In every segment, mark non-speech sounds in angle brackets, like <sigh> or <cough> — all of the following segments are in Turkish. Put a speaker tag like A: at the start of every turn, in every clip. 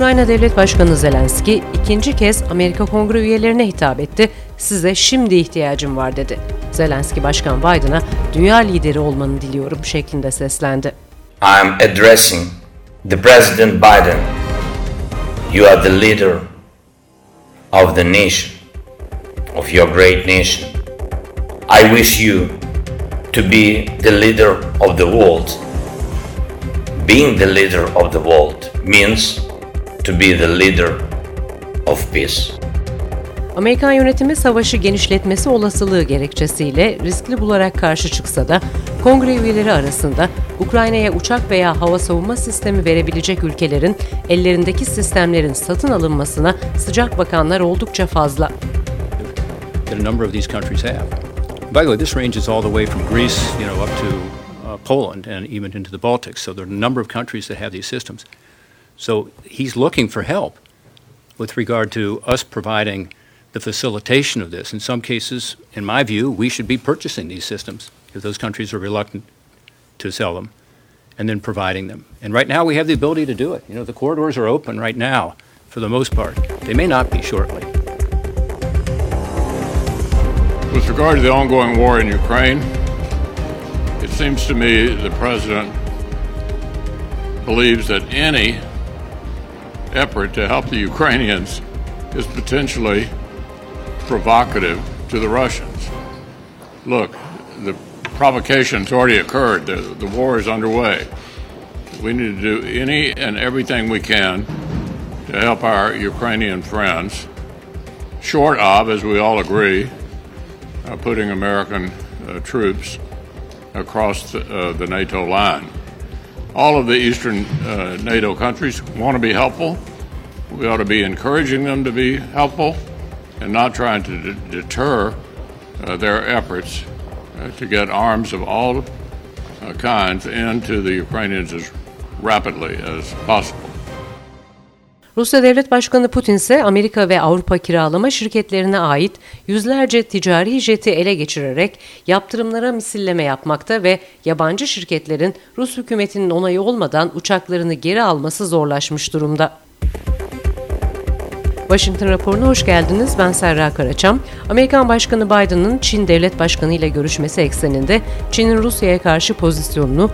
A: Ukrayna Devlet Başkanı Zelenski ikinci kez Amerika Kongre üyelerine hitap etti. Size şimdi ihtiyacım var dedi. Zelenski Başkan Biden'a dünya lideri olmanı diliyorum şeklinde seslendi.
B: I am addressing the President Biden. You are the leader of the nation, of your great nation. I wish you to be the leader of the world. Being the leader of the world means to be the leader of peace.
A: Amerikan yönetimi savaşı genişletmesi olasılığı gerekçesiyle riskli bularak karşı çıksa da kongre üyeleri arasında Ukrayna'ya uçak veya hava savunma sistemi verebilecek ülkelerin ellerindeki sistemlerin satın alınmasına sıcak bakanlar oldukça fazla.
C: That a number of these countries have. By the way, this ranges all the way from Greece, you know, up to uh, Poland and even into the Baltics. So there are a number of countries that have these systems. So he's looking for help with regard to us providing the facilitation of this. In some cases, in my view, we should be purchasing these systems if those countries are reluctant to sell them and then providing them. And right now we have the ability to do it. You know, the corridors are open right now for the most part. They may not be shortly.
D: With regard to the ongoing war in Ukraine, it seems to me the President believes that any effort to help the Ukrainians is potentially provocative to the Russians. Look, the provocation's already occurred. The, the war is underway. We need to do any and everything we can to help our Ukrainian friends, short of, as we all agree, uh, putting American uh, troops across the, uh, the, NATO line. All of the eastern uh, NATO countries want to be helpful. We ought to be encouraging them to be helpful and not trying to d- deter uh, their efforts uh, to get arms of all uh, kinds into the Ukrainians as rapidly as possible.
A: Rusya Devlet Başkanı Putin ise Amerika ve Avrupa kiralama şirketlerine ait yüzlerce ticari jeti ele geçirerek yaptırımlara misilleme yapmakta ve yabancı şirketlerin Rus hükümetinin onayı olmadan uçaklarını geri alması zorlaşmış durumda. Washington raporuna hoş geldiniz. Ben Serra Karaçam. Amerikan Başkanı Biden'ın Çin Devlet Başkanı ile görüşmesi ekseninde Çin'in Rusya'ya karşı pozisyonunu,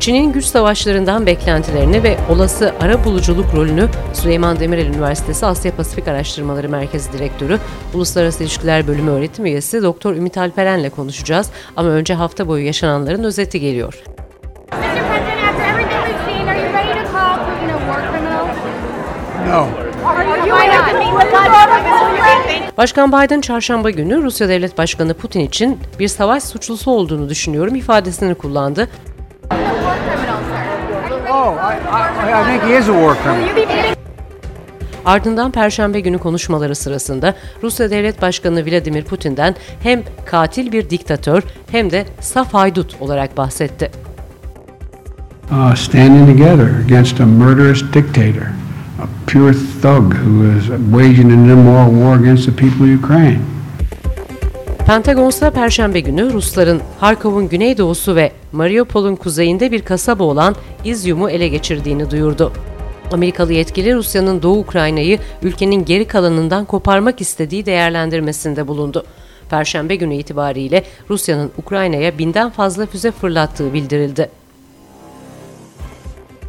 A: Çin'in güç savaşlarından beklentilerini ve olası ara buluculuk rolünü Süleyman Demirel Üniversitesi Asya Pasifik Araştırmaları Merkezi Direktörü, Uluslararası İlişkiler Bölümü öğretim üyesi Doktor Ümit Alperen'le konuşacağız. Ama önce hafta boyu yaşananların özeti geliyor.
E: No.
A: Başkan Biden çarşamba günü Rusya Devlet Başkanı Putin için bir savaş suçlusu olduğunu düşünüyorum ifadesini kullandı.
E: Oh, I, I, I think he is a war.
A: Ardından Perşembe günü konuşmaları sırasında Rusya Devlet Başkanı Vladimir Putin'den hem katil bir diktatör hem de saf haydut olarak bahsetti.
E: Uh, standing together against a murderous dictator, a pure thug who is waging an immoral war against the people of Ukraine.
A: Pentagon ise Perşembe günü Rusların Harkov'un güneydoğusu ve Mariupol'un kuzeyinde bir kasaba olan İzyum'u ele geçirdiğini duyurdu. Amerikalı yetkili Rusya'nın Doğu Ukrayna'yı ülkenin geri kalanından koparmak istediği değerlendirmesinde bulundu. Perşembe günü itibariyle Rusya'nın Ukrayna'ya binden fazla füze fırlattığı bildirildi.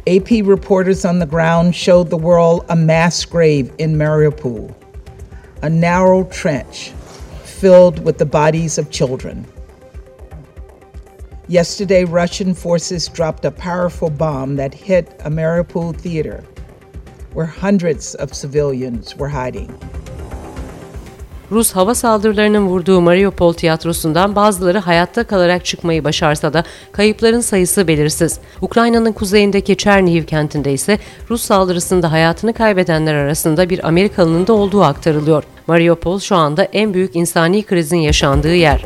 F: AP reporters on the ground showed the world a mass grave in Mariupol, a narrow trench filled with the bodies of children. Yesterday, Russian forces dropped a powerful bomb that hit a Mariupol theater where hundreds of civilians were hiding.
A: Rus hava saldırılarının vurduğu Mariupol tiyatrosundan bazıları hayatta kalarak çıkmayı başarsa da kayıpların sayısı belirsiz. Ukrayna'nın kuzeyindeki Chernihiv kentinde ise Rus saldırısında hayatını kaybedenler arasında bir Amerikalının da olduğu aktarılıyor. Mariupol şu anda en büyük insani krizin yaşandığı yer.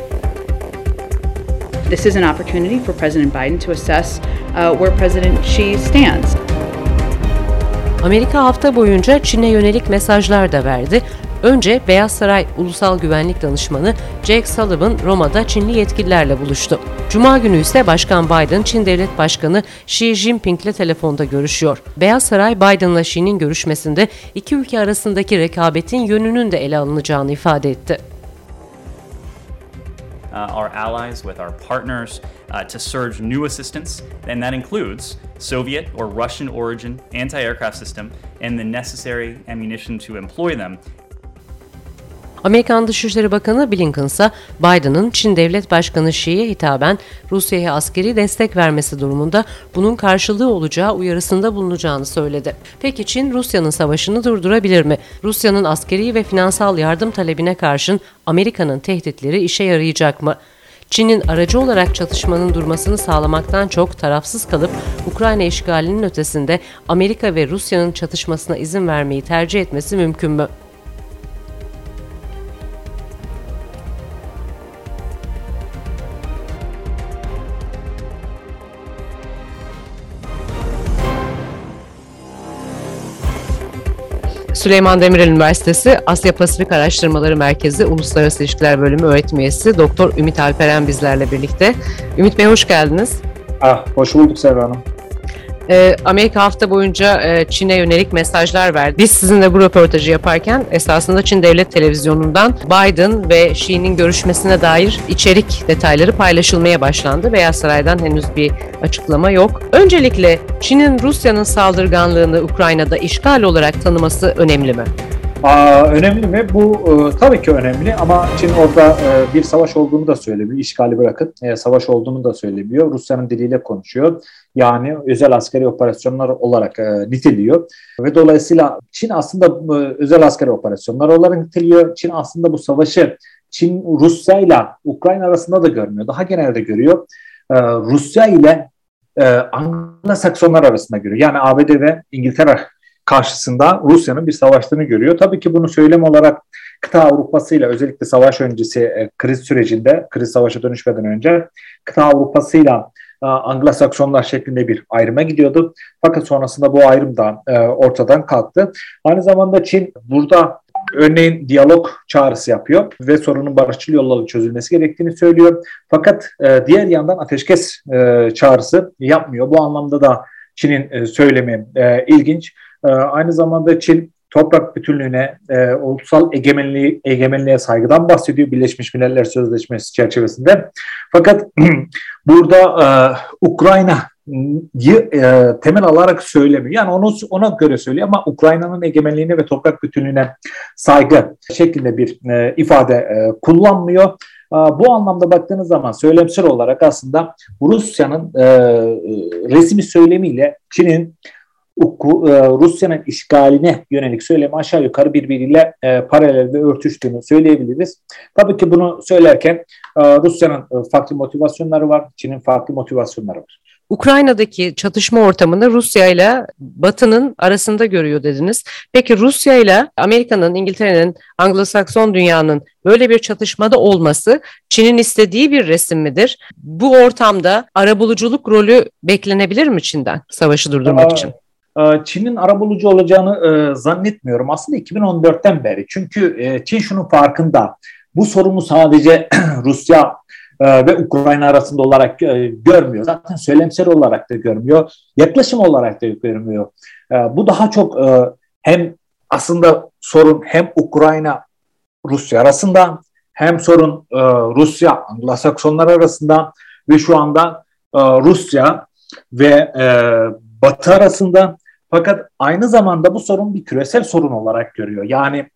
G: This is an opportunity for President Biden to assess uh, where President Xi stands.
A: Amerika hafta boyunca Çin'e yönelik mesajlar da verdi. Önce Beyaz Saray Ulusal Güvenlik Danışmanı Jake Sullivan Roma'da Çinli yetkililerle buluştu. Cuma günü ise Başkan Biden Çin Devlet Başkanı Xi Jinping ile telefonda görüşüyor. Beyaz Saray Biden'la Xi'nin görüşmesinde iki ülke arasındaki rekabetin yönünün de ele alınacağını ifade etti.
H: Uh, our allies, with our partners, uh, to surge new assistance, and that includes Soviet or Russian origin anti aircraft system and the necessary ammunition to employ them
A: Amerikan Dışişleri Bakanı Blinken ise Biden'ın Çin Devlet Başkanı Xi'ye hitaben Rusya'ya askeri destek vermesi durumunda bunun karşılığı olacağı uyarısında bulunacağını söyledi. Peki Çin Rusya'nın savaşını durdurabilir mi? Rusya'nın askeri ve finansal yardım talebine karşın Amerika'nın tehditleri işe yarayacak mı? Çin'in aracı olarak çatışmanın durmasını sağlamaktan çok tarafsız kalıp Ukrayna işgalinin ötesinde Amerika ve Rusya'nın çatışmasına izin vermeyi tercih etmesi mümkün mü? Süleyman Demirel Üniversitesi Asya Pasifik Araştırmaları Merkezi Uluslararası İlişkiler Bölümü öğretim üyesi Doktor Ümit Alperen bizlerle birlikte. Ümit Bey hoş geldiniz.
I: Ah, hoş bulduk Serra Hanım.
A: E, Amerika hafta boyunca e, Çin'e yönelik mesajlar verdi. Biz sizinle bu röportajı yaparken esasında Çin Devlet Televizyonu'ndan Biden ve Xi'nin görüşmesine dair içerik detayları paylaşılmaya başlandı. Beyaz Saray'dan henüz bir açıklama yok. Öncelikle Çin'in Rusya'nın saldırganlığını Ukrayna'da işgal olarak tanıması önemli mi?
I: Aa, önemli mi? Bu e, tabii ki önemli ama Çin orada e, bir savaş olduğunu da söylemiyor. İşgali bırakıp e, savaş olduğunu da söylemiyor. Rusya'nın diliyle konuşuyor. Yani özel askeri operasyonlar olarak e, niteliyor. Ve dolayısıyla Çin aslında e, özel askeri operasyonlar olarak niteliyor. Çin aslında bu savaşı Çin Rusya ile Ukrayna arasında da görmüyor. Daha genelde görüyor. E, Rusya ile e, Anglo-Saksonlar arasında görüyor. Yani ABD ve İngiltere karşısında Rusya'nın bir savaştığını görüyor. Tabii ki bunu söylem olarak kıta Avrupası ile özellikle savaş öncesi e, kriz sürecinde, kriz savaşa dönüşmeden önce kıta Avrupası ile Anglo-Saksonlar şeklinde bir ayrıma gidiyordu. Fakat sonrasında bu ayrım da e, ortadan kalktı. Aynı zamanda Çin burada örneğin diyalog çağrısı yapıyor ve sorunun barışçıl yollarla çözülmesi gerektiğini söylüyor. Fakat e, diğer yandan ateşkes e, çağrısı yapmıyor. Bu anlamda da Çin'in e, söylemi e, ilginç. E, aynı zamanda Çin toprak bütünlüğüne, e, ulusal egemenliği, egemenliğe saygıdan bahsediyor Birleşmiş Milletler Sözleşmesi çerçevesinde. Fakat <clears throat> burada e, Ukrayna e, temel alarak söylemiyor. Yani onu ona göre söylüyor ama Ukrayna'nın egemenliğine ve toprak bütünlüğüne saygı şeklinde bir e, ifade e, kullanmıyor. E, bu anlamda baktığınız zaman söylemsel olarak aslında Rusya'nın e, resmi söylemiyle Çin'in e, Rusya'nın işgaline yönelik söylemi aşağı yukarı birbiriyle e, paralel ve örtüştüğünü söyleyebiliriz. Tabii ki bunu söylerken e, Rusya'nın e, farklı motivasyonları var, Çin'in farklı motivasyonları var.
A: Ukrayna'daki çatışma ortamını Rusya ile Batı'nın arasında görüyor dediniz. Peki Rusya ile Amerika'nın, İngiltere'nin, Anglo-Sakson dünyanın böyle bir çatışmada olması Çin'in istediği bir resim midir? Bu ortamda arabuluculuk rolü beklenebilir mi Çin'den savaşı durdurmak Aa, için?
I: Çin'in arabulucu olacağını e, zannetmiyorum. Aslında 2014'ten beri. Çünkü e, Çin şunun farkında. Bu sorunu sadece <clears throat> Rusya e, ve Ukrayna arasında olarak görmüyor. Zaten söylemsel olarak da görmüyor. Yaklaşım olarak da görmüyor. Bu daha çok hem aslında sorun hem Ukrayna Rusya arasında hem sorun Rusya Anglo-Saksonlar arasında ve şu anda Rusya ve Batı arasında fakat aynı zamanda bu sorun bir küresel sorun olarak görüyor. Yani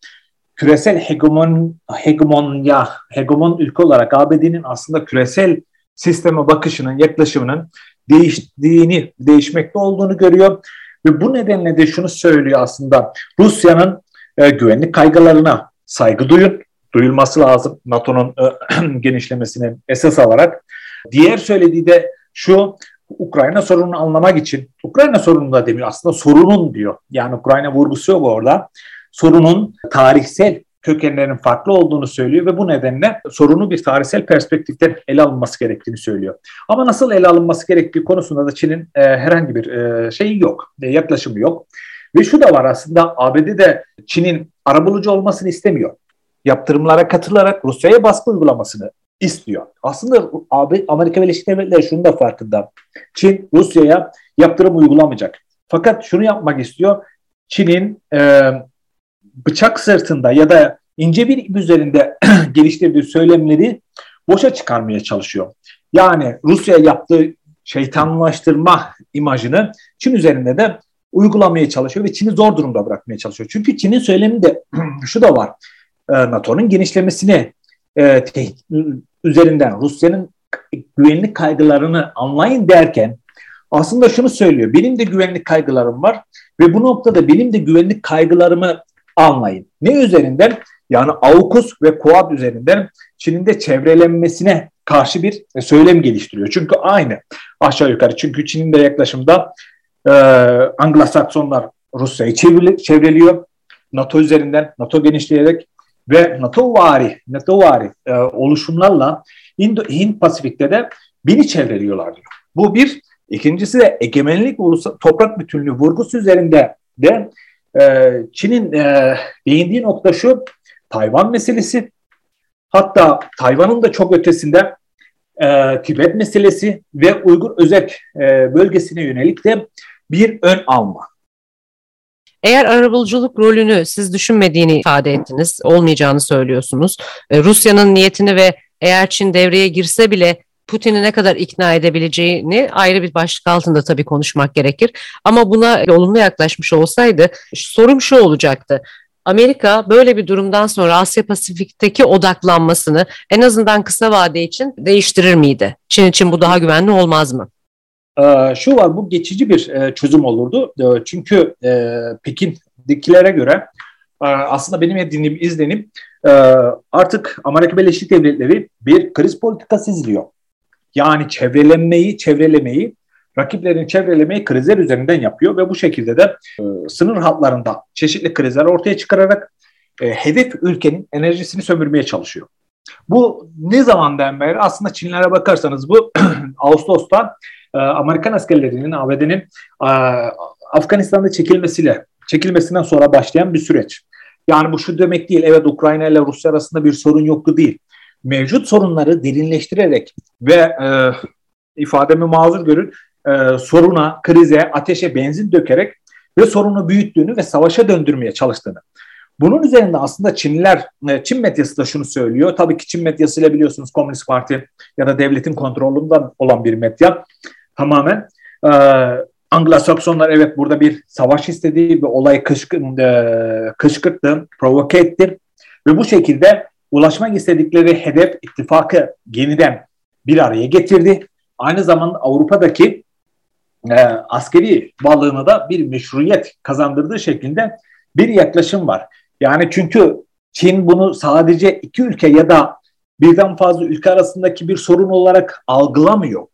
I: küresel hegemon, hegemonya, hegemon ülke olarak ABD'nin aslında küresel sisteme bakışının, yaklaşımının değiştiğini, değişmekte olduğunu görüyor. Ve bu nedenle de şunu söylüyor aslında Rusya'nın e, güvenlik kaygılarına saygı duyun, duyulması lazım NATO'nun e, <clears throat> genişlemesini esas alarak. Diğer söylediği de şu, Ukrayna sorununu anlamak için, Ukrayna sorunu da demiyor aslında sorunun diyor. Yani Ukrayna vurgusu yok orada. Sorunun tarihsel kökenlerinin farklı olduğunu söylüyor ve bu nedenle sorunu bir tarihsel perspektiften ele alınması gerektiğini söylüyor. Ama nasıl ele alınması gerektiği konusunda da Çin'in e, herhangi bir e, şeyi yok, e, yaklaşımı yok. Ve şu da var aslında ABD'de Çin'in arabulucu olmasını istemiyor. Yaptırımlara katılarak Rusya'ya baskı uygulamasını istiyor. Aslında Amerika Birleşik Devletleri şunu da farkında. Çin Rusya'ya yaptırım uygulamayacak. Fakat şunu yapmak istiyor. Çin'in e, bıçak sırtında ya da ince bir ip üzerinde <clears throat> geliştirdiği söylemleri boşa çıkarmaya çalışıyor. Yani Rusya yaptığı şeytanlaştırma imajını Çin üzerinde de uygulamaya çalışıyor ve Çin'i zor durumda bırakmaya çalışıyor. Çünkü Çin'in söyleminde <clears throat> şu da var. E, NATO'nun genişlemesini e, üzerinden Rusya'nın güvenlik kaygılarını anlayın derken aslında şunu söylüyor. Benim de güvenlik kaygılarım var ve bu noktada benim de güvenlik kaygılarımı anlayın. Ne üzerinden? Yani AUKUS ve KUAD üzerinden Çin'in de çevrelenmesine karşı bir söylem geliştiriyor. Çünkü aynı aşağı yukarı. Çünkü Çin'in de yaklaşımda e, Anglo-Saksonlar Rusya'yı çevreliyor. NATO üzerinden, NATO genişleyerek ve NATO vari, NATO vari e, oluşumlarla Indo, Hint Pasifik'te de beni çevreliyorlar diyor. Bu bir. İkincisi de egemenlik ulusa, toprak bütünlüğü vurgusu üzerinde de e, Çin'in e, değindiği nokta şu, Tayvan meselesi. Hatta Tayvan'ın da çok ötesinde e, Tibet meselesi ve Uygur Özek e, bölgesine yönelik de bir ön alma.
A: Eğer arabuluculuk rolünü siz düşünmediğini ifade ettiniz, olmayacağını söylüyorsunuz. E, Rusya'nın niyetini ve eğer Çin devreye girse bile Putin'i ne kadar ikna edebileceğini ayrı bir başlık altında tabii konuşmak gerekir. Ama buna olumlu yaklaşmış olsaydı sorum şu olacaktı. Amerika böyle bir durumdan sonra Asya Pasifik'teki odaklanmasını en azından kısa vade için değiştirir miydi? Çin için bu daha güvenli olmaz mı?
I: Ee, şu var bu geçici bir e, çözüm olurdu. Ee, çünkü e, Pekin'dekilere göre e, aslında benim edindiğim izlenim artık Amerika Birleşik Devletleri bir kriz politikası izliyor. Yani çevrelenmeyi, çevrelemeyi, rakiplerini çevrelemeyi krizler üzerinden yapıyor ve bu şekilde de sınır hatlarında çeşitli krizler ortaya çıkararak hedef ülkenin enerjisini sömürmeye çalışıyor. Bu ne zamandan beri aslında Çinlere bakarsanız bu <clears throat> Ağustos'ta e, Amerikan askerlerinin ABD'nin e, Afganistan'da çekilmesiyle çekilmesinden sonra başlayan bir süreç. Yani bu şu demek değil. Evet Ukrayna ile Rusya arasında bir sorun yoktu değil. Mevcut sorunları derinleştirerek ve e, ifademi mazur görün e, soruna, krize, ateşe benzin dökerek ve sorunu büyüttüğünü ve savaşa döndürmeye çalıştığını. Bunun üzerinde aslında Çinliler, e, Çin medyası da şunu söylüyor. Tabii ki Çin medyasıyla biliyorsunuz Komünist Parti ya da devletin kontrolünden olan bir medya tamamen. E, Anglo-Saksonlar evet burada bir savaş istediği ve olayı kışkın, e, kışkırttı, provoke etti. Ve bu şekilde ulaşmak istedikleri hedef ittifakı yeniden bir araya getirdi. Aynı zamanda Avrupa'daki e, askeri varlığına da bir meşruiyet kazandırdığı şeklinde bir yaklaşım var. Yani çünkü Çin bunu sadece iki ülke ya da birden fazla ülke arasındaki bir sorun olarak algılamıyor.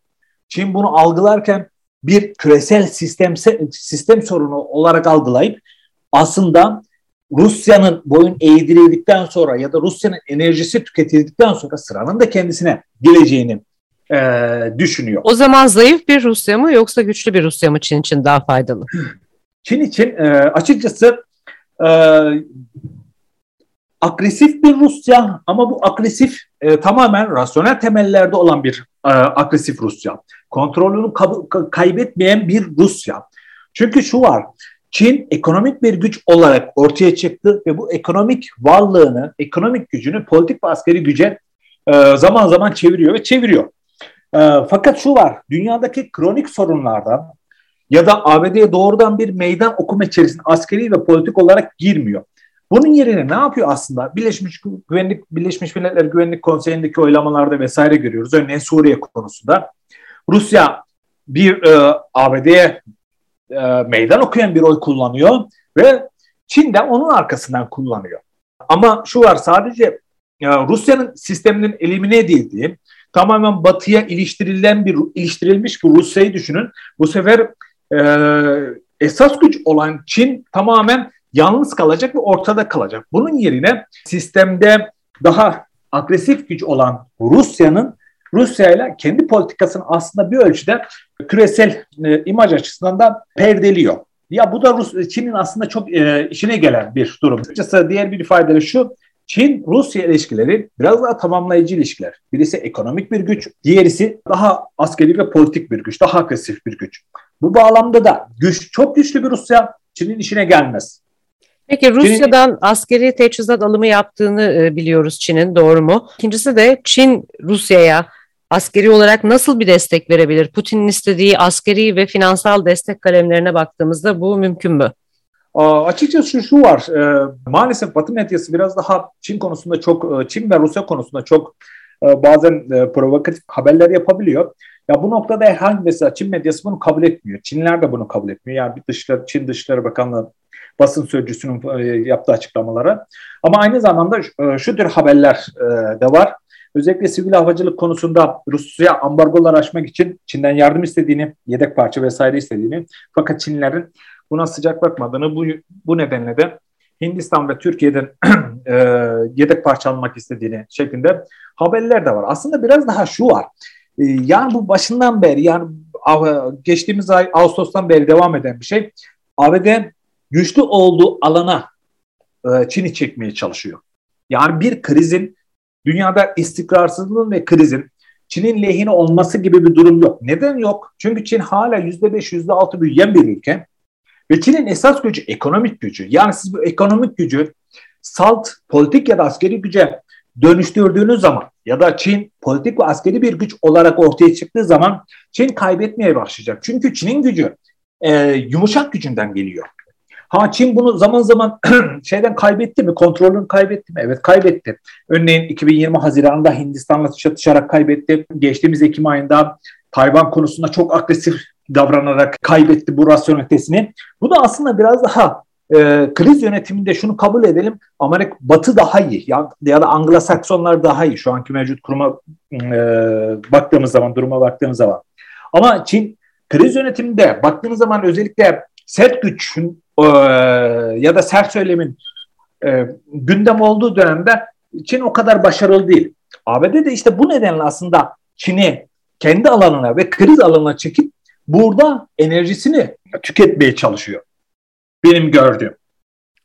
I: Çin bunu algılarken bir küresel sistem sistem sorunu olarak algılayıp aslında Rusya'nın boyun eğdirildikten sonra ya da Rusya'nın enerjisi tüketildikten sonra sıranın da kendisine geleceğini e, düşünüyor.
A: O zaman zayıf bir Rusya mı yoksa güçlü bir Rusya mı Çin için daha faydalı?
I: Çin için e, açıkçası e, agresif bir Rusya ama bu agresif e, tamamen rasyonel temellerde olan bir e, agresif Rusya. Kontrolünü kaybetmeyen bir Rusya. Çünkü şu var, Çin ekonomik bir güç olarak ortaya çıktı ve bu ekonomik varlığını, ekonomik gücünü politik ve askeri güce e, zaman zaman çeviriyor ve çeviriyor. E, fakat şu var, dünyadaki kronik sorunlardan ya da ABD'ye doğrudan bir meydan okuma içerisinde askeri ve politik olarak girmiyor. Bunun yerine ne yapıyor aslında? Birleşmiş Güvenlik Birleşmiş Milletler Güvenlik Konseyi'ndeki oylamalarda vesaire görüyoruz. Örneğin Suriye konusunda. Rusya bir e, ABD'ye e, meydan okuyan bir oy kullanıyor ve Çin de onun arkasından kullanıyor. Ama şu var sadece e, Rusya'nın sisteminin elimine edildiği tamamen batıya iliştirilen bir iliştirilmiş bir Rusya'yı düşünün. Bu sefer e, esas güç olan Çin tamamen yalnız kalacak ve ortada kalacak. Bunun yerine sistemde daha agresif güç olan Rusya'nın Rusya ile kendi politikasını aslında bir ölçüde küresel e, imaj açısından da perdeliyor. Ya bu da Rus, Çin'in aslında çok e, işine gelen bir durum. Açıkçası diğer bir ifadeyle şu, Çin-Rusya ilişkileri biraz daha tamamlayıcı ilişkiler. Birisi ekonomik bir güç, diğerisi daha askeri ve politik bir güç, daha agresif bir güç. Bu bağlamda da güç çok güçlü bir Rusya Çin'in işine gelmez.
A: Peki Rusya'dan Çin, askeri teçhizat alımı yaptığını e, biliyoruz Çin'in doğru mu? İkincisi de Çin Rusya'ya askeri olarak nasıl bir destek verebilir? Putin'in istediği askeri ve finansal destek kalemlerine baktığımızda bu mümkün mü?
I: Açıkçası şu, var, e, maalesef Batı medyası biraz daha Çin konusunda çok, e, Çin ve Rusya konusunda çok e, bazen provokatif haberler yapabiliyor. Ya bu noktada herhangi mesela Çin medyası bunu kabul etmiyor. Çinler de bunu kabul etmiyor. Yani bir dışları, Çin Dışişleri Bakanlığı basın sözcüsünün yaptığı açıklamalara. Ama aynı zamanda şu tür haberler de var. Özellikle sivil havacılık konusunda Rusya ambargolar aşmak için Çin'den yardım istediğini, yedek parça vesaire istediğini fakat Çinlerin buna sıcak bakmadığını bu, bu nedenle de Hindistan ve Türkiye'den <clears throat> e, yedek parça almak istediğini şeklinde haberler de var. Aslında biraz daha şu var. E, yani bu başından beri yani geçtiğimiz ay Ağustos'tan beri devam eden bir şey. ABD güçlü olduğu alana e, Çin'i çekmeye çalışıyor. Yani bir krizin dünyada istikrarsızlığın ve krizin Çin'in lehine olması gibi bir durum yok. Neden yok? Çünkü Çin hala %5, %6 büyüyen bir ülke. Ve Çin'in esas gücü ekonomik gücü. Yani siz bu ekonomik gücü salt, politik ya da askeri güce dönüştürdüğünüz zaman ya da Çin politik ve askeri bir güç olarak ortaya çıktığı zaman Çin kaybetmeye başlayacak. Çünkü Çin'in gücü e, yumuşak gücünden geliyor. Ha Çin bunu zaman zaman <clears throat> şeyden kaybetti mi? Kontrolünü kaybetti mi? Evet kaybetti. Örneğin 2020 Haziran'da Hindistan'la çatışarak kaybetti. Geçtiğimiz Ekim ayında Tayvan konusunda çok agresif davranarak kaybetti bu rasyonelitesini. Bu da aslında biraz daha e, kriz yönetiminde şunu kabul edelim. Amerika Batı daha iyi ya, ya da Anglo-Saksonlar daha iyi şu anki mevcut kuruma e, baktığımız zaman, duruma baktığımız zaman. Ama Çin kriz yönetiminde baktığınız zaman özellikle sert güçün ya da sert söylemin e, gündem olduğu dönemde Çin o kadar başarılı değil. ABD de işte bu nedenle aslında Çin'i kendi alanına ve kriz alanına çekip burada enerjisini tüketmeye çalışıyor. Benim gördüğüm.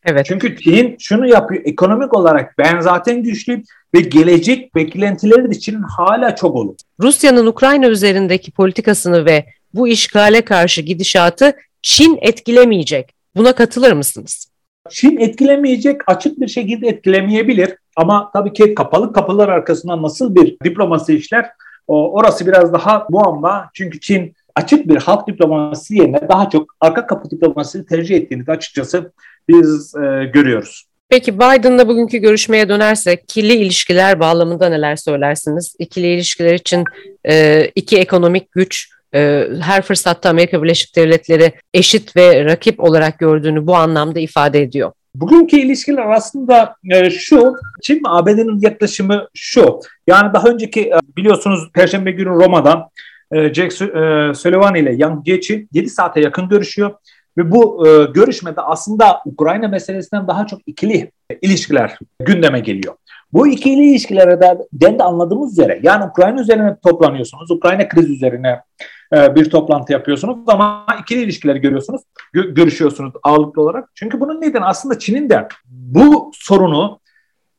I: Evet. Çünkü Çin şunu yapıyor. Ekonomik olarak ben zaten güçlüyüm ve gelecek beklentileri de Çin'in hala çok olur.
A: Rusya'nın Ukrayna üzerindeki politikasını ve bu işgale karşı gidişatı Çin etkilemeyecek. Buna katılır mısınız?
I: Çin etkilemeyecek, açık bir şekilde etkilemeyebilir. Ama tabii ki kapalı kapılar arkasından nasıl bir diplomasi işler orası biraz daha muamma. Çünkü Çin açık bir halk diplomasisi yerine daha çok arka kapı diplomasisini tercih ettiğini de açıkçası biz e, görüyoruz.
A: Peki Biden'la bugünkü görüşmeye dönersek ikili ilişkiler bağlamında neler söylersiniz? İkili ilişkiler için e, iki ekonomik güç e, her fırsatta Amerika Birleşik Devletleri eşit ve rakip olarak gördüğünü bu anlamda ifade ediyor.
I: Bugünkü ilişkiler aslında e, şu, Çin ve ABD'nin yaklaşımı şu. Yani daha önceki e, biliyorsunuz Perşembe günü Roma'dan e, Jack Sullivan ile Yang Jiechi 7 saate yakın görüşüyor. Ve bu görüşmede aslında Ukrayna meselesinden daha çok ikili ilişkiler gündeme geliyor. Bu ikili ilişkilere de anladığımız üzere yani Ukrayna üzerine toplanıyorsunuz, Ukrayna kriz üzerine e, bir toplantı yapıyorsunuz ama ikili ilişkileri görüyorsunuz, gö- görüşüyorsunuz ağırlıklı olarak. Çünkü bunun nedeni aslında Çin'in de bu sorunu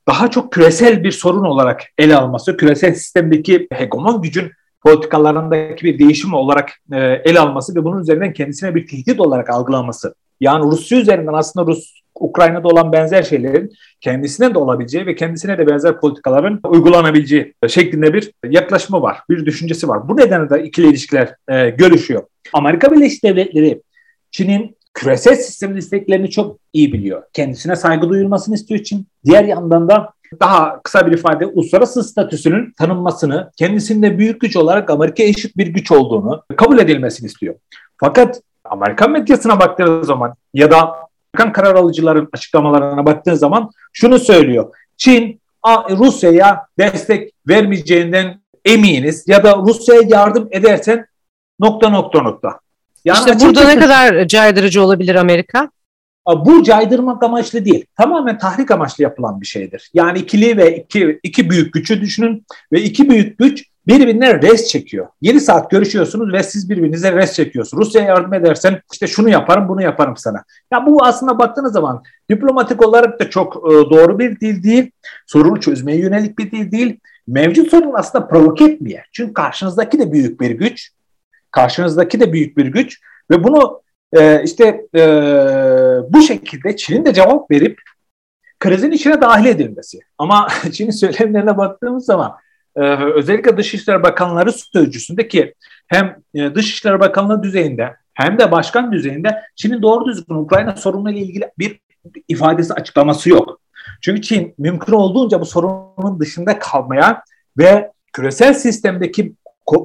I: daha çok küresel bir sorun olarak ele alması, küresel sistemdeki hegemon gücün politikalarındaki bir değişim olarak e, ele alması ve bunun üzerinden kendisine bir tehdit olarak algılaması. Yani Rusya üzerinden aslında Rus Ukrayna'da olan benzer şeylerin kendisine de olabileceği ve kendisine de benzer politikaların uygulanabileceği şeklinde bir yaklaşımı var, bir düşüncesi var. Bu nedenle de ikili ilişkiler e, görüşüyor. Amerika Birleşik Devletleri Çin'in küresel sistemin isteklerini çok iyi biliyor. Kendisine saygı duyulmasını istiyor Çin. Diğer yandan da daha kısa bir ifade uluslararası statüsünün tanınmasını, kendisinde büyük güç olarak Amerika eşit bir güç olduğunu kabul edilmesini istiyor. Fakat Amerikan medyasına baktığınız zaman ya da Amerikan karar alıcıların açıklamalarına baktığın zaman şunu söylüyor. Çin Rusya'ya destek vermeyeceğinden eminiz ya da Rusya'ya yardım edersen nokta nokta nokta.
A: Yani işte burada ne kadar caydırıcı olabilir Amerika?
I: Bu caydırmak amaçlı değil. Tamamen tahrik amaçlı yapılan bir şeydir. Yani ikili ve iki, iki büyük gücü düşünün ve iki büyük güç birbirine res çekiyor. 7 saat görüşüyorsunuz ve siz birbirinize res çekiyorsunuz. Rusya'ya yardım edersen işte şunu yaparım bunu yaparım sana. Ya bu aslında baktığınız zaman diplomatik olarak da çok e, doğru bir dil değil. Sorunu çözmeye yönelik bir dil değil. Mevcut sorun aslında provoke etmeye. Çünkü karşınızdaki de büyük bir güç. Karşınızdaki de büyük bir güç. Ve bunu e, işte e, bu şekilde Çin'in de cevap verip krizin içine dahil edilmesi. Ama <laughs> Çin'in söylemlerine baktığımız zaman özellikle Dışişleri Bakanları sözcüsünde ki hem e, Dışişleri Bakanlığı düzeyinde hem de başkan düzeyinde Çin'in doğru düzgün Ukrayna sorunuyla ilgili bir ifadesi açıklaması yok. Çünkü Çin mümkün olduğunca bu sorunun dışında kalmaya ve küresel sistemdeki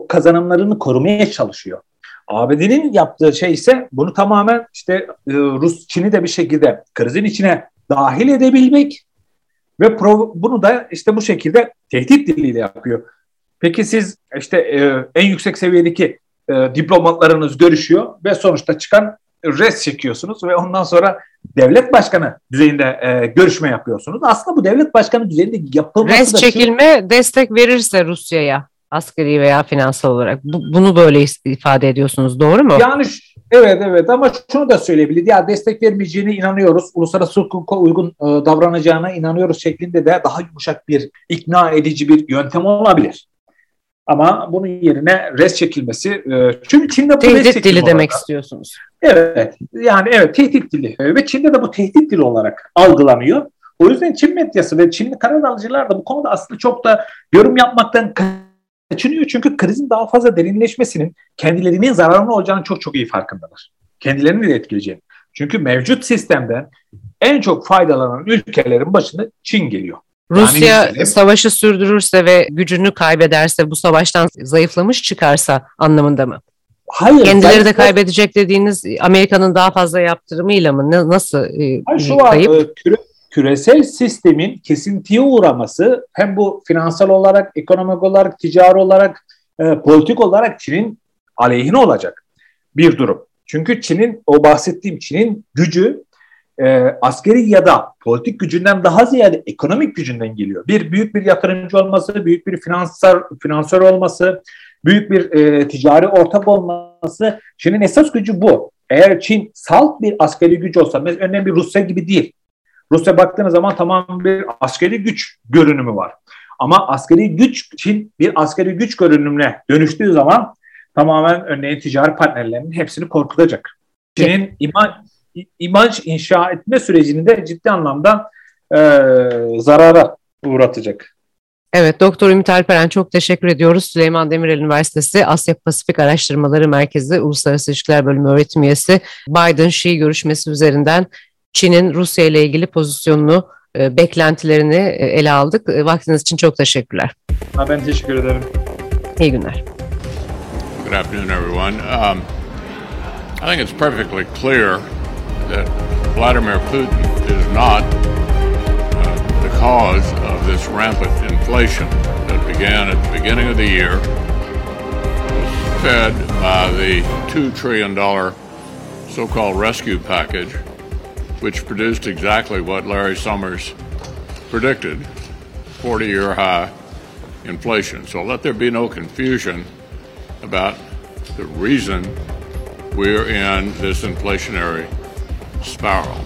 I: kazanımlarını korumaya çalışıyor. ABD'nin yaptığı şey ise bunu tamamen işte e, Rus Çin'i de bir şekilde krizin içine dahil edebilmek ve bunu da işte bu şekilde tehdit diliyle yapıyor. Peki siz işte e, en yüksek seviyedeki e, diplomatlarınız görüşüyor ve sonuçta çıkan res çekiyorsunuz ve ondan sonra devlet başkanı düzeyinde e, görüşme yapıyorsunuz. Aslında bu devlet başkanı düzeyinde yapılması
A: res
I: da
A: çekilme şu... destek verirse Rusya'ya askeri veya finansal olarak bu, bunu böyle ifade ediyorsunuz doğru mu?
I: Yani Evet evet ama şunu da söyleyebilir. Ya destek vermeyeceğine inanıyoruz. Uluslararası hukuka uygun e, davranacağına inanıyoruz şeklinde de daha yumuşak bir ikna edici bir yöntem olabilir. Ama bunun yerine res çekilmesi e, çünkü Çin'de bu
A: tehdit dili demek istiyorsunuz.
I: Evet yani evet tehdit dili ve Çin'de de bu tehdit dili olarak algılanıyor. O yüzden Çin medyası ve Çinli karar alıcılar da bu konuda aslında çok da yorum yapmaktan kaçınıyor çünkü krizin daha fazla derinleşmesinin kendilerinin zararına olacağını çok çok iyi farkındalar. Kendilerini de etkileyeceğini. Çünkü mevcut sistemden en çok faydalanan ülkelerin başında Çin geliyor.
A: Rusya yani savaşı sürdürürse ve gücünü kaybederse bu savaştan zayıflamış çıkarsa anlamında mı?
I: Hayır.
A: Kendileri zayıfla... de kaybedecek dediğiniz Amerika'nın daha fazla yaptırımıyla mı? Nasıl e,
I: Hayır, şu kayıp? Var, küre, küresel sistemin kesintiye uğraması hem bu finansal olarak, ekonomik olarak, ticari olarak, e, politik olarak Çin'in aleyhine olacak bir durum. Çünkü Çin'in o bahsettiğim Çin'in gücü e, askeri ya da politik gücünden daha ziyade ekonomik gücünden geliyor. Bir büyük bir yatırımcı olması, büyük bir finansal finansör olması, büyük bir e, ticari ortak olması Çin'in esas gücü bu. Eğer Çin salt bir askeri güç olsa, örneğin bir Rusya gibi değil. Rusya baktığınız zaman tamam bir askeri güç görünümü var. Ama askeri güç Çin bir askeri güç görünümüne dönüştüğü zaman tamamen örneğin ticari partnerlerinin hepsini korkutacak. Çin'in imaj, imaj inşa etme sürecini de ciddi anlamda e, zarara uğratacak.
A: Evet, Doktor Ümit Alperen çok teşekkür ediyoruz. Süleyman Demirel Üniversitesi Asya Pasifik Araştırmaları Merkezi Uluslararası İlişkiler Bölümü öğretim üyesi Biden-Xi görüşmesi üzerinden Çin'in Rusya ile ilgili pozisyonunu, e, beklentilerini e, ele aldık. E, vaktiniz için çok teşekkürler.
I: Ben teşekkür ederim.
A: İyi günler.
D: Good afternoon, everyone. Um, I think it's perfectly clear that Vladimir Putin is not uh, the cause of this rampant inflation that began at the beginning of the year, was fed by the $2 trillion so called rescue package which produced exactly what Larry Summers predicted 40 year high inflation. So let there be no confusion about the reason we're in this inflationary spiral.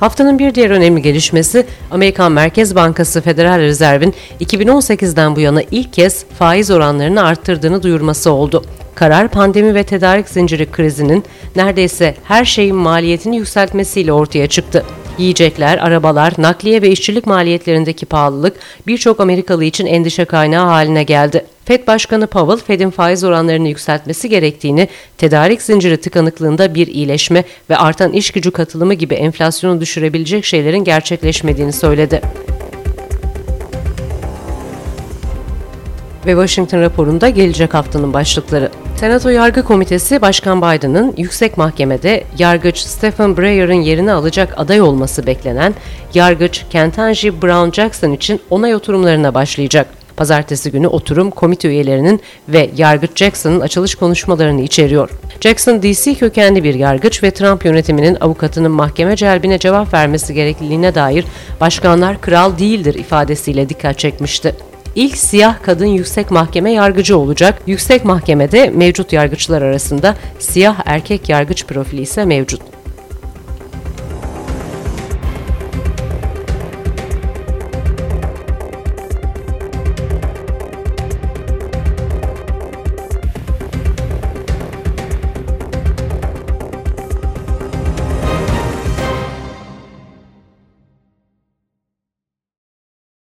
A: Haftanın bir diğer önemli gelişmesi Amerikan Merkez Bankası Federal Rezerv'in 2018'den bu yana ilk kez faiz oranlarını arttırdığını duyurması oldu. Karar pandemi ve tedarik zinciri krizinin neredeyse her şeyin maliyetini yükseltmesiyle ortaya çıktı. Yiyecekler, arabalar, nakliye ve işçilik maliyetlerindeki pahalılık birçok Amerikalı için endişe kaynağı haline geldi. Fed Başkanı Powell, Fed'in faiz oranlarını yükseltmesi gerektiğini, tedarik zinciri tıkanıklığında bir iyileşme ve artan iş gücü katılımı gibi enflasyonu düşürebilecek şeylerin gerçekleşmediğini söyledi. ve Washington raporunda gelecek haftanın başlıkları. Senato Yargı Komitesi Başkan Biden'ın yüksek mahkemede yargıç Stephen Breyer'ın yerini alacak aday olması beklenen yargıç Ketanji Brown Jackson için onay oturumlarına başlayacak. Pazartesi günü oturum komite üyelerinin ve yargıç Jackson'ın açılış konuşmalarını içeriyor. Jackson, DC kökenli bir yargıç ve Trump yönetiminin avukatının mahkeme celbine cevap vermesi gerekliliğine dair başkanlar kral değildir ifadesiyle dikkat çekmişti. İlk siyah kadın yüksek mahkeme yargıcı olacak. Yüksek mahkemede mevcut yargıçlar arasında siyah erkek yargıç profili ise mevcut.